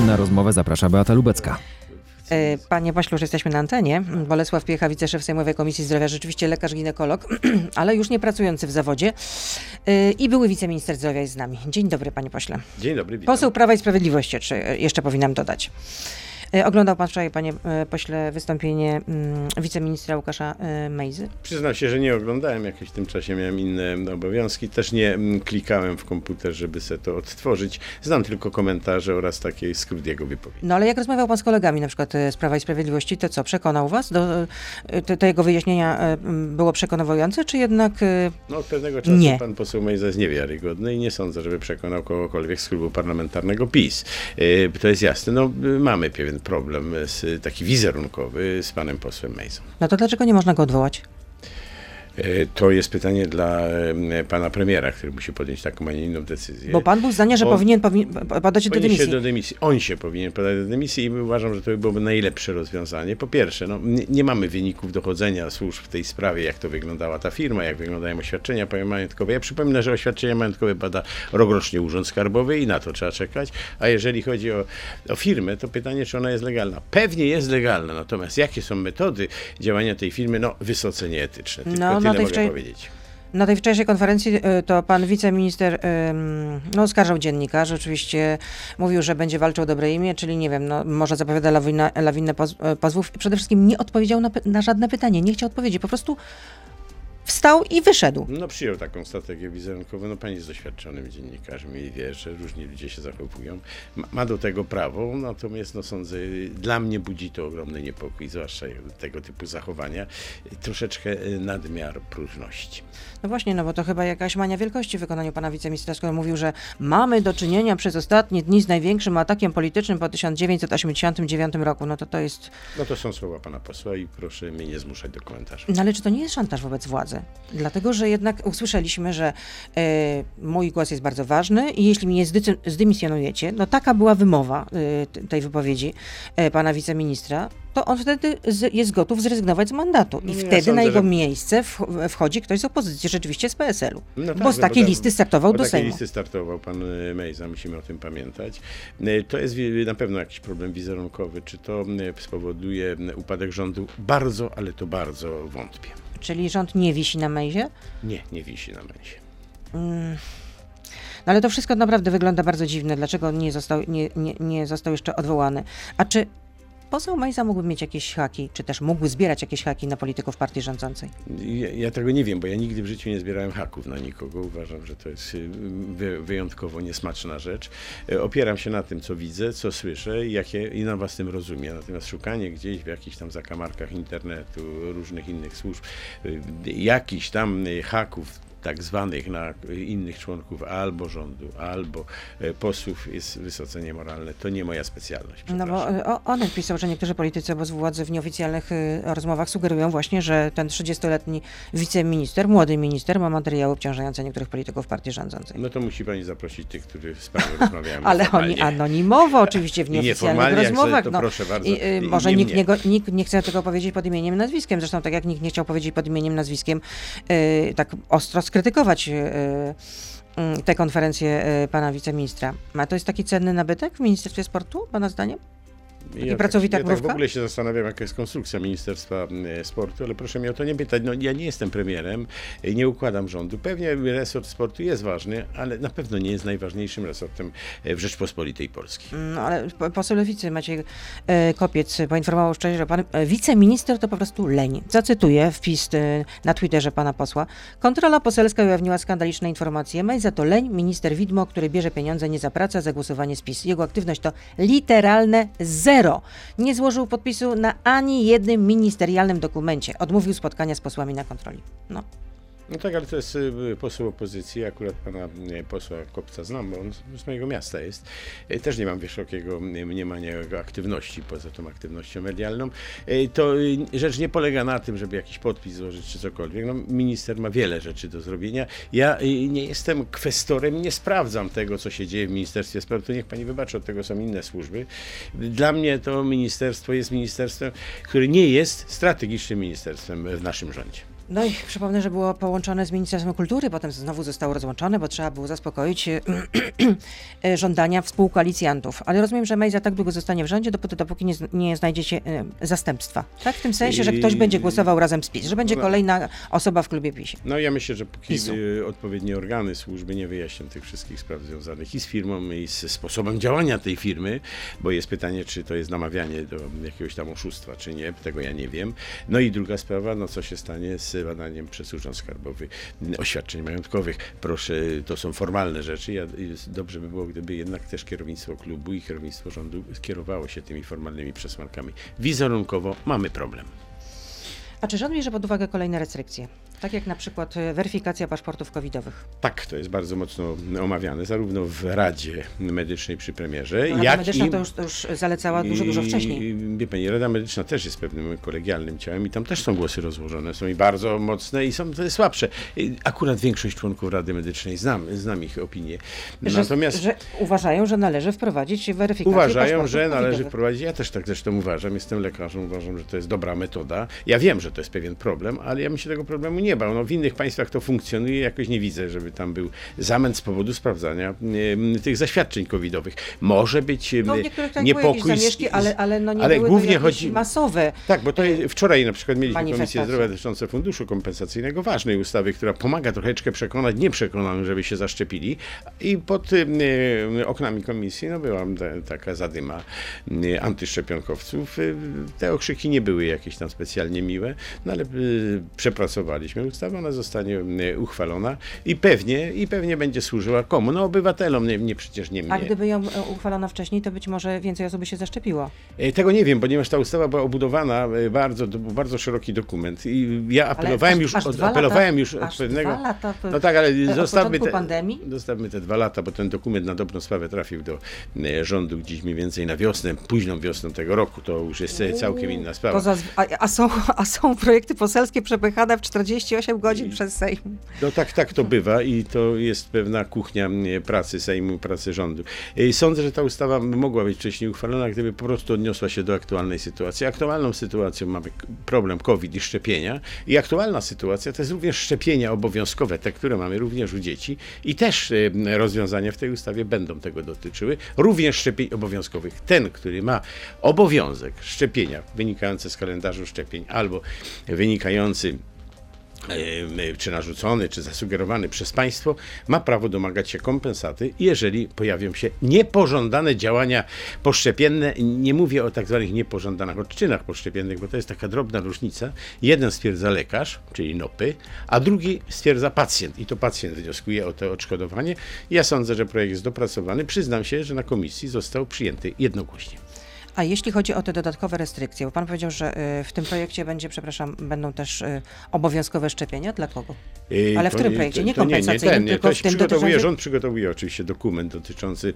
Na rozmowę zaprasza Beata Lubecka. E, Panie pośle, już jesteśmy na antenie. Bolesław Piecha, wiceszef Sejmowej Komisji Zdrowia, rzeczywiście lekarz ginekolog, ale już nie pracujący w zawodzie E, i były wiceminister zdrowia jest z nami. Dzień dobry, panie pośle. Dzień dobry, witam. Poseł Prawa i Sprawiedliwości, czy e, jeszcze powinnam dodać. E, Oglądał pan wczoraj, panie e, pośle, wystąpienie mm, wiceministra Łukasza e, Mejzy? Przyznam się, że nie oglądałem, jakieś w tym czasie miałem inne obowiązki. Też nie mm, klikałem w komputer, żeby sobie to odtworzyć. Znam tylko komentarze oraz taki skrót jego wypowiedzi. No ale jak rozmawiał pan z kolegami, na przykład z Prawa i Sprawiedliwości, to co, przekonał was? Do, te jego wyjaśnienia było przekonywujące, czy jednak No od pewnego czasu Nie. pan poseł Mejza jest niewiarygodny i nie sądzę, żeby przekonał kogokolwiek z klubu parlamentarnego PiS. To jest jasne. No, yy, mamy pewien problem z, taki wizerunkowy z panem posłem Mejzą. no to dlaczego nie można go odwołać? Yy, To jest pytanie dla yy, pana premiera, który musi podjąć taką, a nie inną decyzję. Bo pan był zdania, że On- powinien, podać do Powinien dymisji. się do dymisji. On się powinien podać do dymisji i uważam, że to byłoby najlepsze rozwiązanie. Po pierwsze, no, nie, nie mamy wyników dochodzenia służb w tej sprawie, jak to wyglądała ta firma, jak wyglądają oświadczenia majątkowe. Ja przypominam, że oświadczenia majątkowe bada rokrocznie Urząd Skarbowy i na to trzeba czekać. A jeżeli chodzi o, o firmę, to pytanie, czy ona jest legalna. Pewnie jest legalna, natomiast jakie są metody działania tej firmy? No, wysoce nieetyczne. Tylko No, na tej wczoraj- powiedzieć. Na tej wczorajszej konferencji e, to pan wiceminister em, no, oskarżał dziennikarzy, oczywiście mówił, że będzie walczył o dobre imię, czyli nie wiem, no, może zapowiada lawinę, lawinę e, pozwów. Przede wszystkim nie odpowiedział na, na żadne pytanie, nie chciał odpowiedzieć, po prostu wstał i wyszedł. No przyjął taką strategię wizerunkową. No pani jest doświadczonym dziennikarzem i wie, że różni ludzie się zachowują. Ma, ma do tego prawo, natomiast no sądzę, dla mnie budzi to ogromny niepokój, zwłaszcza tego typu zachowania. Troszeczkę e, nadmiar próżności. No właśnie, no bo to chyba jakaś mania wielkości w wykonaniu pana wiceministra, skoro mówił, że mamy do czynienia przez ostatnie dni z największym atakiem politycznym po 1989 roku. No to to jest... No to są słowa pana posła i proszę mnie nie zmuszać do komentarzy. No ale czy to nie jest szantaż wobec władzy? Dlatego, że jednak usłyszeliśmy, że e, mój głos jest bardzo ważny i jeśli mnie zdymisjonujecie, no taka była wymowa e, tej wypowiedzi e, pana wiceministra, to on wtedy z, jest gotów zrezygnować z mandatu. I No, ja wtedy na sądzę, jego że- miejsce w, wchodzi ktoś z opozycji, rzeczywiście z PSL-u. No bo tak, z no takiej tam- listy startował bo do takiej Sejmu. listy startował pan e, Mejza, musimy o tym pamiętać. E, To jest na pewno jakiś problem wizerunkowy. Czy to e, spowoduje upadek rządu? Bardzo, ale to bardzo wątpię. Czyli rząd nie wisi na mejzie? Nie, nie wisi na męsie. Mm. No ale to wszystko naprawdę wygląda bardzo dziwne. Dlaczego nie został, nie, nie, nie został jeszcze odwołany? A czy poseł Majza mógłby mieć jakieś haki, czy też mógłby zbierać jakieś haki na polityków partii rządzącej? Ja, ja tego nie wiem, bo ja nigdy w życiu nie zbierałem haków na nikogo. Uważam, że to jest y, wy, wyjątkowo niesmaczna rzecz. E, Opieram się na tym, co widzę, co słyszę i, jakie, i na własnym rozumie. Natomiast szukanie gdzieś w jakichś tam zakamarkach internetu, różnych innych służb, y, jakichś tam y, haków tak zwanych na innych członków albo rządu, albo e, posłów jest wysoce niemoralne. To nie moja specjalność. No bo przepraszam. y, o- Onet pisał, że niektórzy politycy obozu władzy w nieoficjalnych y, rozmowach sugerują właśnie, że ten 30-letni wiceminister, młody minister ma materiały obciążające niektórych polityków partii rządzącej. No to musi pani zaprosić tych, którzy w sprawie rozmawiają. Ale oni anonimowo oczywiście w I nieoficjalnych rozmowach. to no. proszę bardzo. I, y, I- może nie nikt, nie, go, nikt nie chce tego powiedzieć pod imieniem i nazwiskiem, zresztą tak jak nikt nie chciał powiedzieć pod imieniem i nazwiskiem, y, tak ostro skrytykować y, y, tę konferencję y, pana wiceministra. A to jest taki cenny nabytek w Ministerstwie Sportu, pana zdaniem? Ja pracowita tak, ja tak w ogóle się zastanawiam, jaka jest konstrukcja Ministerstwa e, Sportu, ale proszę mnie o to nie pytać. No, ja nie jestem premierem, nie układam rządu. Pewnie resort sportu jest ważny, ale na pewno nie jest najważniejszym resortem e, w Rzeczpospolitej Polskiej. No ale po- poseł Lewicy Maciej e, Kopiec poinformował wczoraj, że pan wiceminister to po prostu leń. Zacytuję wpis na Twitterze pana posła. Kontrola poselska ujawniła skandaliczne informacje. Mejza to leń, minister widmo, który bierze pieniądze nie za pracę, za głosowanie z PiS. Jego aktywność to literalne zero. Nie złożył podpisu na ani jednym ministerialnym dokumencie. Odmówił spotkania z posłami na kontroli. No. No tak, ale to jest y, poseł opozycji, akurat pana y, posła Kopca znam, bo on z mojego miasta jest. Y, Też nie mam wysokiego mniemania jego aktywności, poza tą aktywnością medialną. To rzecz nie polega na tym, żeby jakiś podpis złożyć czy cokolwiek. No, minister ma wiele rzeczy do zrobienia. Ja nie jestem kwestorem, nie sprawdzam tego, co się dzieje w Ministerstwie Sportu. Niech pani wybaczy, od tego są inne służby. Dla mnie to ministerstwo jest ministerstwem, które nie jest strategicznym ministerstwem w naszym rządzie. No i przypomnę, że było połączone z Ministerstwem Kultury, potem znowu zostało rozłączone, bo trzeba było zaspokoić e, żądania współkoalicjantów. Ale rozumiem, że Mejza tak długo zostanie w rządzie, dopóty, dopóki nie, nie znajdziecie e, zastępstwa. Tak? W tym sensie, że ktoś będzie głosował razem z PiS, że będzie No. kolejna osoba w klubie PiSie. No ja myślę, że póki PiSu. y, odpowiednie organy służby nie wyjaśnią tych wszystkich spraw związanych i z firmą, i z sposobem działania tej firmy, bo jest pytanie, czy to jest namawianie do jakiegoś tam oszustwa, czy nie, tego ja nie wiem. No i druga sprawa, no co się stanie z badaniem przez Urząd Skarbowy oświadczeń majątkowych. Proszę, to są formalne rzeczy. Ja, dobrze by było, gdyby jednak też kierownictwo klubu i kierownictwo rządu skierowało się tymi formalnymi przesłankami. Wizerunkowo mamy problem. A czy rząd bierze pod uwagę kolejne restrykcje? Tak jak na przykład e, weryfikacja paszportów covidowych. Tak, to jest bardzo mocno omawiane, zarówno w Radzie Medycznej przy premierze, Rada jak Medyczna i... to już, to już zalecała dużo, dużo wcześniej. Wie pani, Rada Medyczna też jest pewnym kolegialnym ciałem i tam też są głosy rozłożone, są i bardzo mocne i są te słabsze. Akurat większość członków Rady Medycznej znam, znam ich opinię. Natomiast że uważają, że należy wprowadzić weryfikację uważają, że należy covidowych. wprowadzić, ja też tak zresztą uważam, jestem lekarzem, uważam, że to jest dobra metoda. Ja wiem, że to jest pewien problem, ale ja bym się tego problemu nie bał. No, w innych państwach to funkcjonuje, jakoś nie widzę, żeby tam był zamęt z powodu sprawdzania em, tych zaświadczeń covidowych. Może być em, No niepokój. zamieszki, ale, ale no nie ale głównie chodzi- masowe. tak, bo to jest, wczoraj na przykład mieliśmy Komisję. Zdrowia dotyczące funduszu kompensacyjnego, ważnej ustawy, która pomaga troszeczkę przekonać nieprzekonanych, żeby się zaszczepili. I pod y, y, oknami komisji no, była ta, taka zadyma y, antyszczepionkowców. Y, te okrzyki nie były jakieś tam specjalnie miłe, no ale y, ustawę, ona zostanie y, uchwalona i pewnie, i pewnie będzie służyła komu? No obywatelom, nie, nie przecież nie mnie. A gdyby ją e, uchwalono wcześniej, to być może więcej osób by się zaszczepiło. E, Tego nie wiem, ponieważ ta ustawa była obudowana e, bardzo, bardzo szeroki dokument i ja apelowałem aż- już, aż od, apelowałem lata- już od pewnego... dwa lata po- no tak, ale zostawmy te, pandemii? zostawmy te dwa lata, bo ten dokument na dobrą sprawę trafił do rządu gdzieś mniej więcej na wiosnę, późną wiosną tego roku, to już jest całkiem inna sprawa. To zazw- a, a, są, a są projekty poselskie przepychane w 48 godzin przez Sejm. No tak, tak to bywa i to jest pewna kuchnia pracy Sejmu, pracy rządu. Sądzę, że ta ustawa mogła być wcześniej uchwalona, gdyby po prostu odniosła się do aktualnej sytuacji. Aktualną sytuacją mamy problem COVID i szczepienia i aktualna sytuacja to jest również szczepienia obowiązkowe, te, które mamy również u dzieci i też e, rozwiązania w tej ustawie będą tego dotyczyły, również szczepień obowiązkowych. Ten, który ma obowiązek szczepienia wynikający z kalendarzu szczepień albo wynikający czy narzucony, czy zasugerowany przez państwo, ma prawo domagać się kompensaty, jeżeli pojawią się niepożądane działania poszczepienne. Nie mówię o tak zwanych niepożądanych odczynach poszczepiennych, bo to jest taka drobna różnica. Jeden stwierdza lekarz, czyli NOPy, a drugi stwierdza pacjent i to pacjent wnioskuje o to odszkodowanie. Ja sądzę, że projekt jest dopracowany. Przyznam się, że na komisji został przyjęty jednogłośnie. A jeśli chodzi o te dodatkowe restrykcje, bo pan powiedział, że y, w tym projekcie będzie, przepraszam, będą też y, obowiązkowe szczepienia. Dla kogo? Yy, Ale w którym nie- projekcie? Nie kompensacyjnym, ten, nie, tylko to w tym przygotowuje, Rząd przygotowuje oczywiście dokument dotyczący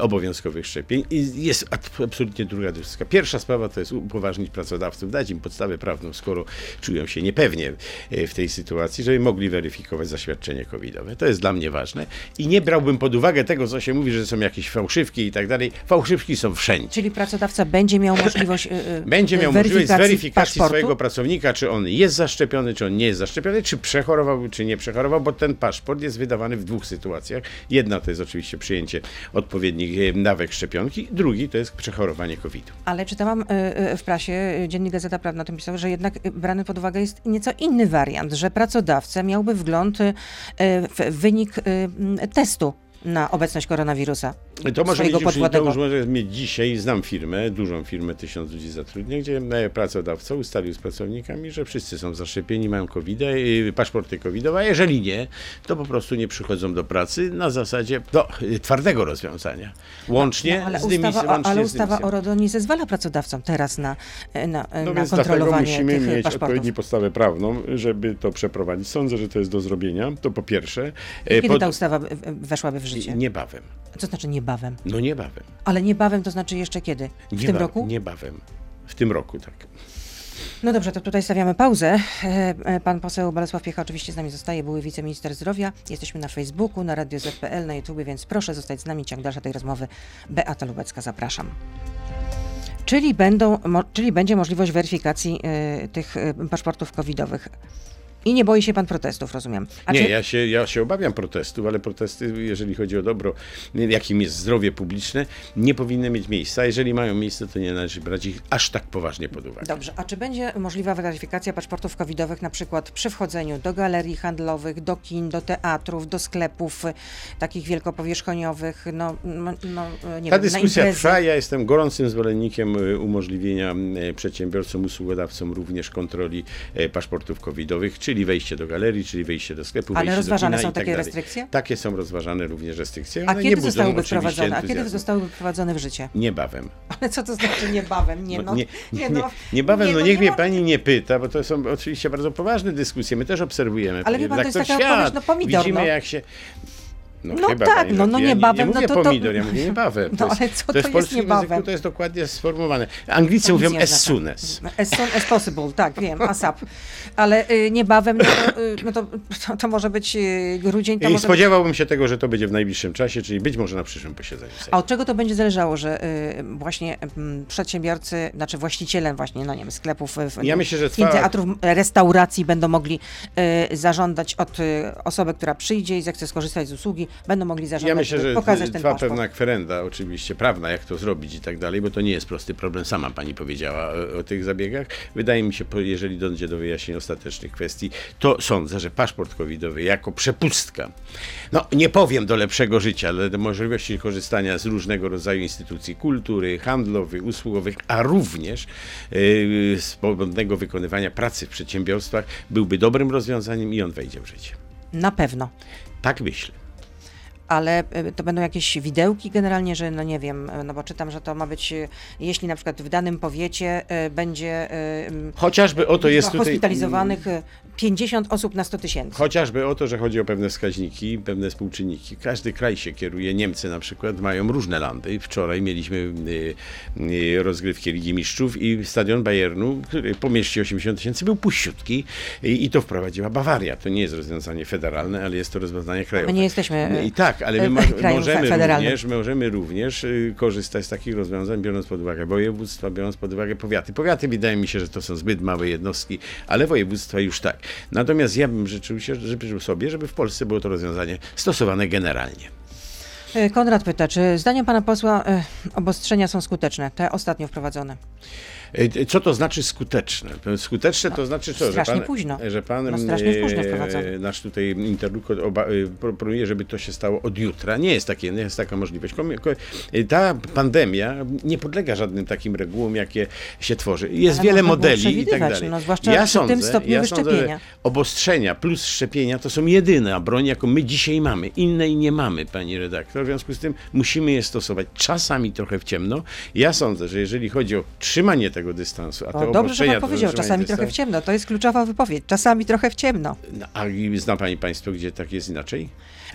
obowiązkowych szczepień i jest ab- absolutnie druga dyskusja. Pierwsza sprawa to jest upoważnić pracodawców, dać im podstawę prawną, skoro czują się niepewnie w tej sytuacji, żeby mogli weryfikować zaświadczenie covidowe. To jest dla mnie ważne i nie brałbym pod uwagę tego, co się mówi, że są jakieś fałszywki i tak dalej. Fałszywki są wszędzie. Czyli pracodawca będzie miał możliwość y, y, Będzie miał możliwość weryfikacji zweryfikacji paszportu? swojego pracownika, czy on jest zaszczepiony, czy on nie jest zaszczepiony, czy przechorował, czy nie przechorował, bo ten paszport jest wydawany w dwóch sytuacjach. Jedna to jest oczywiście przyjęcie odpowiednich e, dawek szczepionki, drugi to jest przechorowanie COVID-u. Ale czytałam w prasie, Dziennik Gazeta Prawna o tym pisał, że jednak brany pod uwagę jest nieco inny wariant, że pracodawca miałby wgląd w wynik testu na obecność koronawirusa. To może, mieć już, to już może mieć dzisiaj, znam firmę, dużą firmę, tysiąc ludzi zatrudnia, gdzie e, pracodawca ustalił z pracownikami, że wszyscy są zaszczepieni, mają COVID, paszporty covidowe, a jeżeli nie, to po prostu nie przychodzą do pracy na zasadzie do e, twardego rozwiązania. Łącznie No, ale z dymisją. ustawa, ale ustawa o RODO nie zezwala pracodawcom teraz na, na, No na więc kontrolowanie musimy tych mieć paszportów. odpowiednią podstawę prawną, żeby to przeprowadzić. Sądzę, że to jest do zrobienia. To po pierwsze. E, Kiedy po- ta ustawa weszłaby w życie? Niebawem. Co znaczy niebawem? No niebawem. Ale niebawem to znaczy jeszcze kiedy? W tym Nieba- roku? Niebawem. W tym roku, tak. No dobrze, to tutaj stawiamy pauzę. E, e, Pan poseł Bolesław Piecha oczywiście z nami zostaje, były wiceminister zdrowia. Jesteśmy na Facebooku, na Radio ZPL, na YouTube, więc proszę zostać z nami. Ciąg dalszy tej rozmowy. Beata Lubecka, zapraszam. Czyli, będą, czyli będzie możliwość weryfikacji e, tych paszportów covidowych. I nie boi się pan protestów, rozumiem. A nie, czy- ja się, ja się obawiam protestów, ale protesty, jeżeli chodzi o dobro, jakim jest zdrowie publiczne, nie powinny mieć miejsca. Jeżeli mają miejsce, to nie należy brać ich aż tak poważnie pod uwagę. Dobrze, a czy będzie możliwa weryfikacja paszportów covidowych na przykład przy wchodzeniu do galerii handlowych, do kin, do teatrów, do sklepów takich wielkopowierzchoniowych, no, no, no nie Ta wiem, dyskusja trwa. Ja jestem gorącym zwolennikiem y, umożliwienia y, przedsiębiorcom, usługodawcom również kontroli y, paszportów covidowych, czyli wejście do galerii, czyli wejście do sklepu, Ale rozważane są tak takie dalej. restrykcje? Takie są rozważane również restrykcje. A nie kiedy zostałyby wprowadzone? A kiedy zostałyby wprowadzone w życie? Niebawem. Ale co to znaczy niebawem? Nie, no, nie, nie, no, niebawem, nie, no no niech nie mnie pani nie pyta, bo to są oczywiście bardzo poważne dyskusje. My też obserwujemy. Ale wie pan, to jest taka świat. odpowiedź, no pomidor, Widzimy no. jak się... No, No chyba tak, no, no żartuje. ja niebawem, nie, no nie to- mówię to- pomidor, ja mówię niebawem. No, jest, ale co to to jest jest niebawem? języku to jest dokładnie sformułowane. Anglicy To mówią nie as soon as. As soon as possible, tak, wiem, ASAP. Ale y, niebawem, no to, y, no to, to, to może być y, grudzień, to I może być... spodziewałbym się tego, że to będzie w najbliższym czasie, czyli być może na przyszłym posiedzeniu A od czego to będzie zależało, że y, właśnie mm, przedsiębiorcy, znaczy właściciele właśnie, no nie wiem, sklepów, y, w- Ja myślę, że trwa- teatrów, restauracji będą mogli y, zażądać od y, osoby, która przyjdzie i zechce skorzystać z usługi, będą mogli zażądać, Ja myślę, że pokazać ten paszport. pewna kwerenda, oczywiście prawna, jak to zrobić i tak dalej, bo to nie jest prosty problem. Sama pani powiedziała o, o tych zabiegach. Wydaje mi się, jeżeli dojdzie do wyjaśnień ostatecznych kwestii, to sądzę, że paszport covidowy jako przepustka, no nie powiem do lepszego życia, ale do możliwości korzystania z różnego rodzaju instytucji kultury, handlowych, usługowych, a również yy, swobodnego wykonywania pracy w przedsiębiorstwach byłby dobrym rozwiązaniem i on wejdzie w życie. Na pewno. Tak myślę. Ale y, to będą jakieś widełki generalnie, że no nie wiem, y, no bo czytam, że to ma być, y, jeśli na przykład w danym powiecie będzie Chociażby o to jest tutaj... hospitalizowanych y, 50 osób na 100 tysięcy. Chociażby o to, że chodzi o pewne wskaźniki, pewne współczynniki. Każdy kraj się kieruje. Niemcy na przykład mają różne landy. Wczoraj mieliśmy rozgrywki Ligi Mistrzów i stadion Bayernu, który pomieści 80 tysięcy, był puściutki i, to wprowadziła Bawaria. To nie jest rozwiązanie federalne, ale jest to rozwiązanie krajowe. My nie jesteśmy, I tak, ale my mo- krajem możemy, federalnym. również, możemy również y, korzystać z takich rozwiązań, biorąc pod uwagę województwa, biorąc pod uwagę powiaty. Powiaty wydaje mi się, że to są zbyt małe jednostki, ale województwa już tak. Natomiast ja bym życzył, się, życzył sobie, żeby w Polsce było to rozwiązanie stosowane generalnie. Y, Konrad pyta, czy zdaniem pana posła obostrzenia są skuteczne, te ostatnio wprowadzone? E, Co to znaczy skuteczne? Skuteczne to znaczy co? strasznie że pan, późno. Że pan No, strasznie późno e, nasz tutaj interlokutor oba, e, proponuje, żeby to się stało od jutra. Nie jest, takie, nie jest taka możliwość. E, Ta pandemia nie podlega żadnym takim regułom, jakie się tworzy. Jest Ale wiele modeli i tak dalej. no, zwłaszcza przy tym stopniu ja sądzę, wyszczepienia. że obostrzenia plus szczepienia to są jedyna broń, jaką my dzisiaj mamy. Innej nie mamy, pani redaktor. W związku z tym musimy je stosować czasami trochę w ciemno. Ja sądzę, że jeżeli chodzi o trzymanie tego dystansu, a O, dobrze, że pan powiedział, czasami trochę w ciemno. To jest kluczowa wypowiedź. Czasami trochę w ciemno. no, a zna pani państwo, gdzie tak jest inaczej?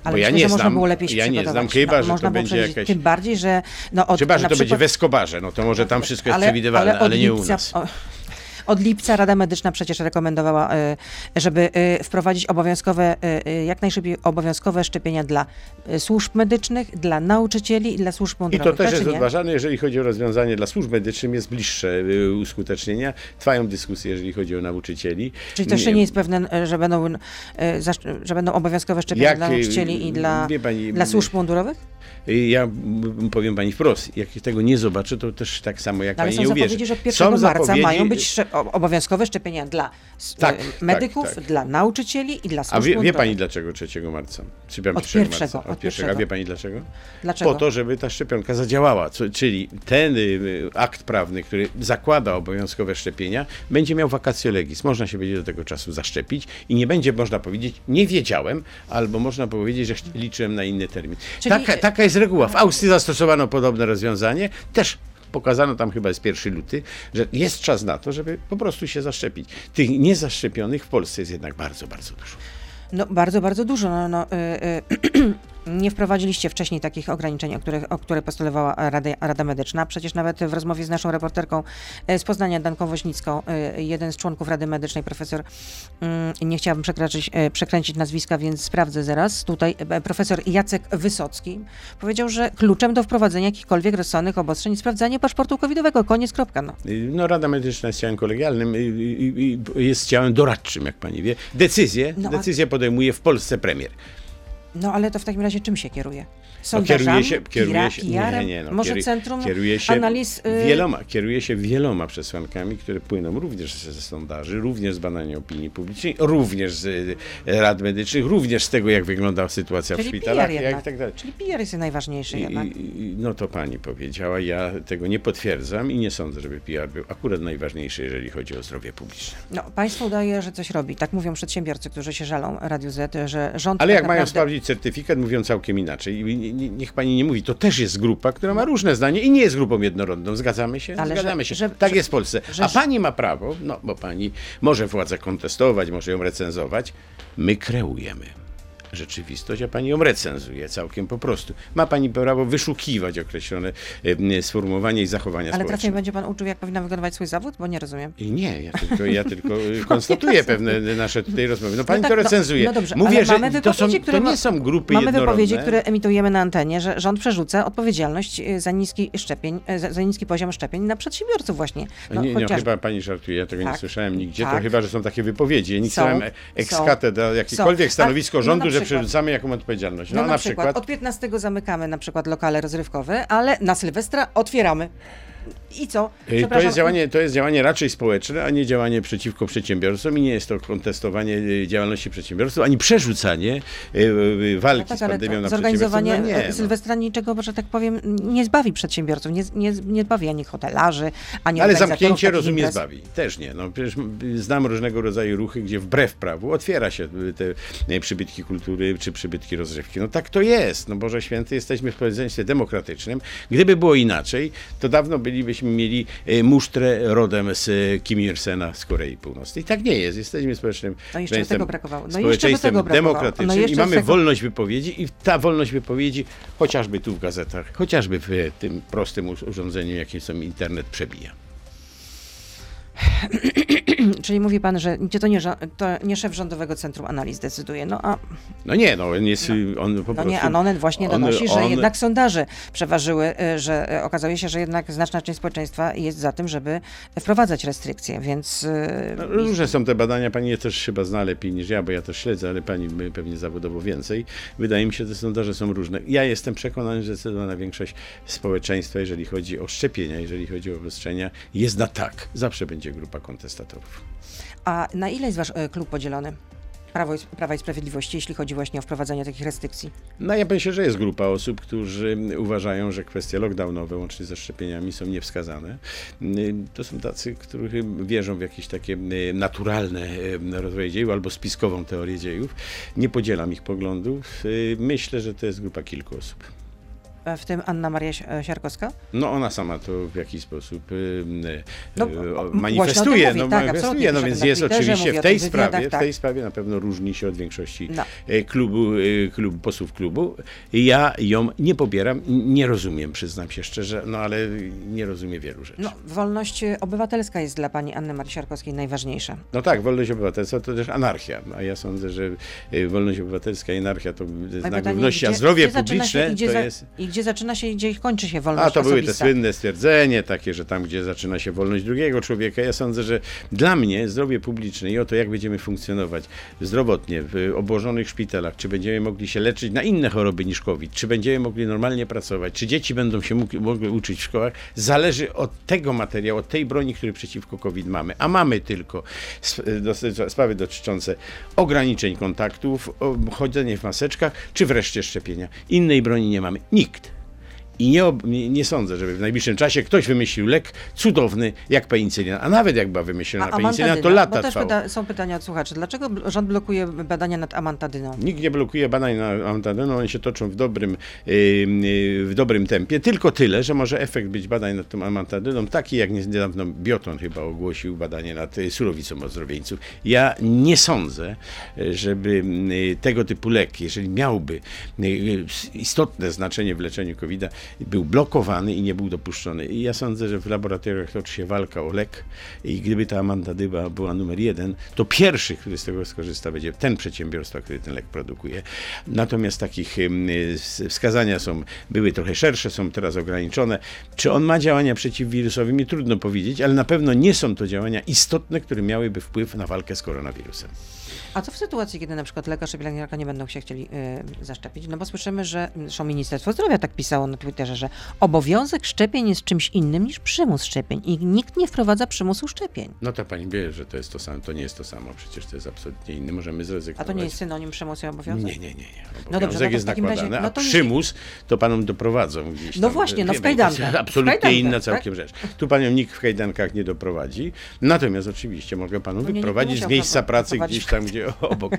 Ale Bo ja myślę, nie znam, było lepiej się ja nie znam, chyba, No, że można to będzie jakaś... Tym bardziej, że no od, Chyba, że to będzie przykład- w Escobarze, no to może tam wszystko jest przewidywalne, ale, od nie u nas. o- Od lipca Rada Medyczna przecież rekomendowała, y, żeby y, wprowadzić obowiązkowe, y, jak najszybciej obowiązkowe szczepienia dla służb medycznych, dla nauczycieli i dla służb I mundurowych. to też Tak jest odważane, jeżeli chodzi o rozwiązanie dla służb medycznych, jest bliższe uskutecznienia. Trwają dyskusje, jeżeli chodzi o nauczycieli. Czyli to jeszcze nie jest pewne, że będą, że będą obowiązkowe szczepienia Jak, dla nauczycieli i dla, pani, dla służb mundurowych? Y, Ja powiem pani wprost, jak tego nie zobaczę, to też tak samo jak No, ale pani nie uwierzy. że od 1 Są marca zapowiedzi- mają być obowiązkowe szczepienia dla s- Tak, y, tak, medyków, tak. dla nauczycieli i dla służb A wie, wie pani dlaczego 3 marca? Szczepiamy Od 3 pierwszego, marca. od Od pierwszego. A wie pani dlaczego? Dlaczego? Po to, żeby ta szczepionka zadziałała. Czyli ten y, akt prawny, który zakłada obowiązkowe szczepienia, będzie miał vacatio legis. Można się będzie do tego czasu zaszczepić i nie będzie można powiedzieć, nie wiedziałem, albo można powiedzieć, że liczyłem na inny termin. Czyli- Taka, taka jest reguła. W Austrii zastosowano podobne rozwiązanie. Też pokazano tam chyba jest 1 luty, że jest czas na to, żeby po prostu się zaszczepić. Tych niezaszczepionych w Polsce jest jednak bardzo, bardzo dużo. No bardzo, bardzo dużo. No, no, y, y, Nie wprowadziliście wcześniej takich ograniczeń, o, których, o które postulowała Rada, Rada Medyczna. Przecież nawet w rozmowie z naszą reporterką e, z Poznania, Danką Woźnicką, e, jeden z członków Rady Medycznej, profesor, mm, nie chciałabym przekraczyć, e, przekręcić nazwiska, więc sprawdzę zaraz. Tutaj profesor Jacek Wysocki powiedział, że kluczem do wprowadzenia jakichkolwiek rozsądnych obostrzeń jest sprawdzanie paszportu covidowego. Koniec, kropka. No. No, Rada Medyczna jest ciałem kolegialnym, y, y, y, jest ciałem doradczym, jak pani wie. Decyzję, No, a- decyzję podejmuje w Polsce premier. No ale to w takim razie czym się kieruje? No, Sondażami? kieruje się, kieruje się, PR-em? nie, nie, no, Może Centrum kieruje się Analiz... y, wieloma, kieruje się wieloma przesłankami, które płyną również ze sondaży, również z badania opinii publicznej, również z y, rad medycznych, również z tego, jak wygląda sytuacja w Czyli szpitalach PR jak i tak dalej. Czyli PR jest najważniejszy I, jednak. no to pani powiedziała, ja tego nie potwierdzam i nie sądzę, żeby PR był akurat najważniejszy, jeżeli chodzi o zdrowie publiczne. No, państwo udaje, że coś robi. Tak mówią przedsiębiorcy, którzy się żalą Radiu Z, że rząd Ale tak jak mają naprawdę... sprawdzić certyfikat, mówią całkiem inaczej. I nie- nie- niech pani nie mówi, to też jest grupa, która ma różne zdanie i nie jest grupą jednorodną. Zgadzamy się? Ale że- Zgadzamy się. że- tak że- jest w Polsce. że- A pani ma prawo, no bo pani może władzę kontestować, może ją recenzować. My kreujemy rzeczywistość, a pani ją recenzuje całkiem po prostu. Ma pani prawo wyszukiwać określone sformułowania i zachowania Ale teraz nie będzie pan uczył, jak powinna wykonywać swój zawód? Bo nie rozumiem. I Nie, ja tylko, ja tylko y, konstatuję pewne nasze tutaj rozmowy. No pani tak, to no- recenzuje. no dobrze, Mówię, że mamy to, są, które to nie są grupy Mamy wypowiedzi, które emitujemy na antenie, że rząd przerzuca odpowiedzialność y, za niski szczepień, y, za, za niski poziom szczepień na przedsiębiorców właśnie. No, nie, nie, chociażby. chyba pani żartuje, ja tego nie Tak. słyszałem nigdzie, Tak. to chyba, że są takie wypowiedzi. Ja nie Są. chciałem ex Są. jakiekolwiek Są. stanowisko no rządu, na że przykład. przerzucamy jaką odpowiedzialność. No, No, na, przykład, od 15 zamykamy na przykład lokale rozrywkowe, ale na Sylwestra otwieramy. I co? To jest, działanie, to jest działanie raczej społeczne, a nie działanie przeciwko przedsiębiorcom i nie jest to kontestowanie y, działalności przedsiębiorców, ani przerzucanie y, y, walki No tak, z pandemią na zorganizowanie. No e, nie, no. Sylwestra niczego, że tak powiem, nie zbawi przedsiębiorców, nie, nie, nie zbawi ani hotelarzy, ani Ale zamknięcie rozumie imprez. zbawi. Też nie. No, przecież znam różnego rodzaju ruchy, gdzie wbrew prawu otwiera się te e, przybytki kultury czy przybytki rozrywki. No tak to jest. No Boże Święty, jesteśmy w społeczeństwie demokratycznym. Gdyby było inaczej, to dawno bylibyśmy mieli e, musztrę rodem z e, Kim Il-sena z Korei Północnej. Tak nie jest. Jesteśmy społecznym No jeszcze społeczeństwem- tego brakowało. No społeczeństwem tego brakowało. demokratycznym No i mamy tego- wolność wypowiedzi i ta wolność wypowiedzi chociażby tu w gazetach, chociażby w e, tym prostym ur- urządzeniu, jakim są internet przebija. Czyli mówi pan, że to nie, to nie szef Rządowego Centrum Analiz decyduje. No a No nie, no on jest, on po no prostu... nie, Anonen właśnie on- donosi, że on- jednak sondaże przeważyły, y, że y, okazuje się, że jednak znaczna część społeczeństwa jest za tym, żeby wprowadzać restrykcje, więc... y, No, różne są te badania, pani je też chyba zna lepiej niż ja, bo ja to śledzę, ale pani pewnie zawodowo więcej. Wydaje mi się, że te sondaże są różne. Ja jestem przekonany, że zdecydowana większość społeczeństwa, jeżeli chodzi o szczepienia, jeżeli chodzi o obostrzenia, jest na tak. Zawsze będzie grupa kontestatorów. A na ile jest wasz y, klub podzielony? Prawo Prawa i Sprawiedliwości, jeśli chodzi właśnie o wprowadzanie takich restrykcji. No ja myślę, że jest grupa osób, którzy uważają, że kwestie lockdownowe łącznie ze szczepieniami są niewskazane. Y, To są tacy, którzy wierzą w jakieś takie y, naturalne y, rozwoje dziejów albo spiskową teorię dziejów. Nie podzielam ich poglądów. Y, Myślę, że to jest grupa kilku osób. E, W tym Anna Maria e, Siarkowska? No ona sama to w jakiś sposób y, y, No, y, manifestuje. tym no, mówi, tak, manifestuje, no więc jest oczywiście mówi w tej w sprawie, w tak. tej sprawie na pewno różni się od większości No. e, klubu, klubu, posłów klubu. Ja ją nie popieram, nie rozumiem, przyznam się szczerze, no ale nie rozumiem wielu rzeczy. No, wolność obywatelska jest dla pani Anny Marii Siarkowskiej najważniejsza. No tak, wolność obywatelska to też anarchia, a ja sądzę, że wolność obywatelska i anarchia to znak równości, a zdrowie gdzie się publiczne gdzie to za- jest... Gdzie zaczyna się i gdzie kończy się wolność A to były te osobista. słynne stwierdzenie, takie, że tam, gdzie zaczyna się wolność drugiego człowieka. Ja sądzę, że dla mnie zdrowie publiczne i o to, jak będziemy funkcjonować zdrowotnie w obłożonych szpitalach, czy będziemy mogli się leczyć na inne choroby niż COVID, czy będziemy mogli normalnie pracować, czy dzieci będą się mógł, mogły uczyć w szkołach, zależy od tego materiału, od tej broni, który przeciwko COVID mamy. A mamy tylko sprawy dotyczące ograniczeń kontaktów, chodzenie w maseczkach, czy wreszcie szczepienia. Innej broni nie mamy. Nikt I nie, nie, nie sądzę, żeby w najbliższym czasie ktoś wymyślił lek cudowny jak penicylina. A nawet jak była wymyślona penicylina, to lata Bo pyta, są pytania od słuchaczy. Dlaczego rząd blokuje badania nad amantadyną? Nikt nie blokuje badań na amantadyną, one się toczą w dobrym, yy, yy, w dobrym tempie. Tylko tyle, że może efekt być badań nad tą amantadyną taki, jak niedawno Bioton chyba ogłosił badanie nad y, surowicą ozdrowieńców. Ja nie sądzę, żeby y, tego typu lek, jeżeli miałby y, istotne znaczenie w leczeniu covid był blokowany i nie był dopuszczony. I ja sądzę, że w laboratoriach toczy się walka o lek i gdyby ta amantadyba była numer jeden, to pierwszy, który z tego skorzysta, będzie ten przedsiębiorstwa, który ten lek produkuje. Natomiast takich wskazania są, były trochę szersze, są teraz ograniczone. Czy on ma działania przeciwwirusowe? Mi trudno powiedzieć, ale na pewno nie są to działania istotne, które miałyby wpływ na walkę z koronawirusem. A co w sytuacji, kiedy na przykład lekarz czy pielęgniarka nie będą się chcieli y, zaszczepić? No bo słyszymy, że zresztą Ministerstwo Zdrowia tak pisało na Twitterze, że obowiązek szczepień jest czymś innym niż przymus szczepień i nikt nie wprowadza przymusu szczepień. No to pani wie, że to jest to samo. To nie jest to samo, przecież to jest absolutnie inne. Możemy zrezygnować. A to nie jest synonim przymusu i obowiązek? Nie, nie, nie. nie. Obowiązek No dobrze, no jest takim razie- nakładany, no a to nie- przymus to panom doprowadzą gdzieś No tam. właśnie, no w kajdankach. To jest absolutnie kajdankach, inna tak? całkiem rzecz. Tu panią nikt w kajdankach nie doprowadzi. Natomiast oczywiście mogę panu No wyprowadzić z miejsca pracy gdzieś tam, gdzie obok.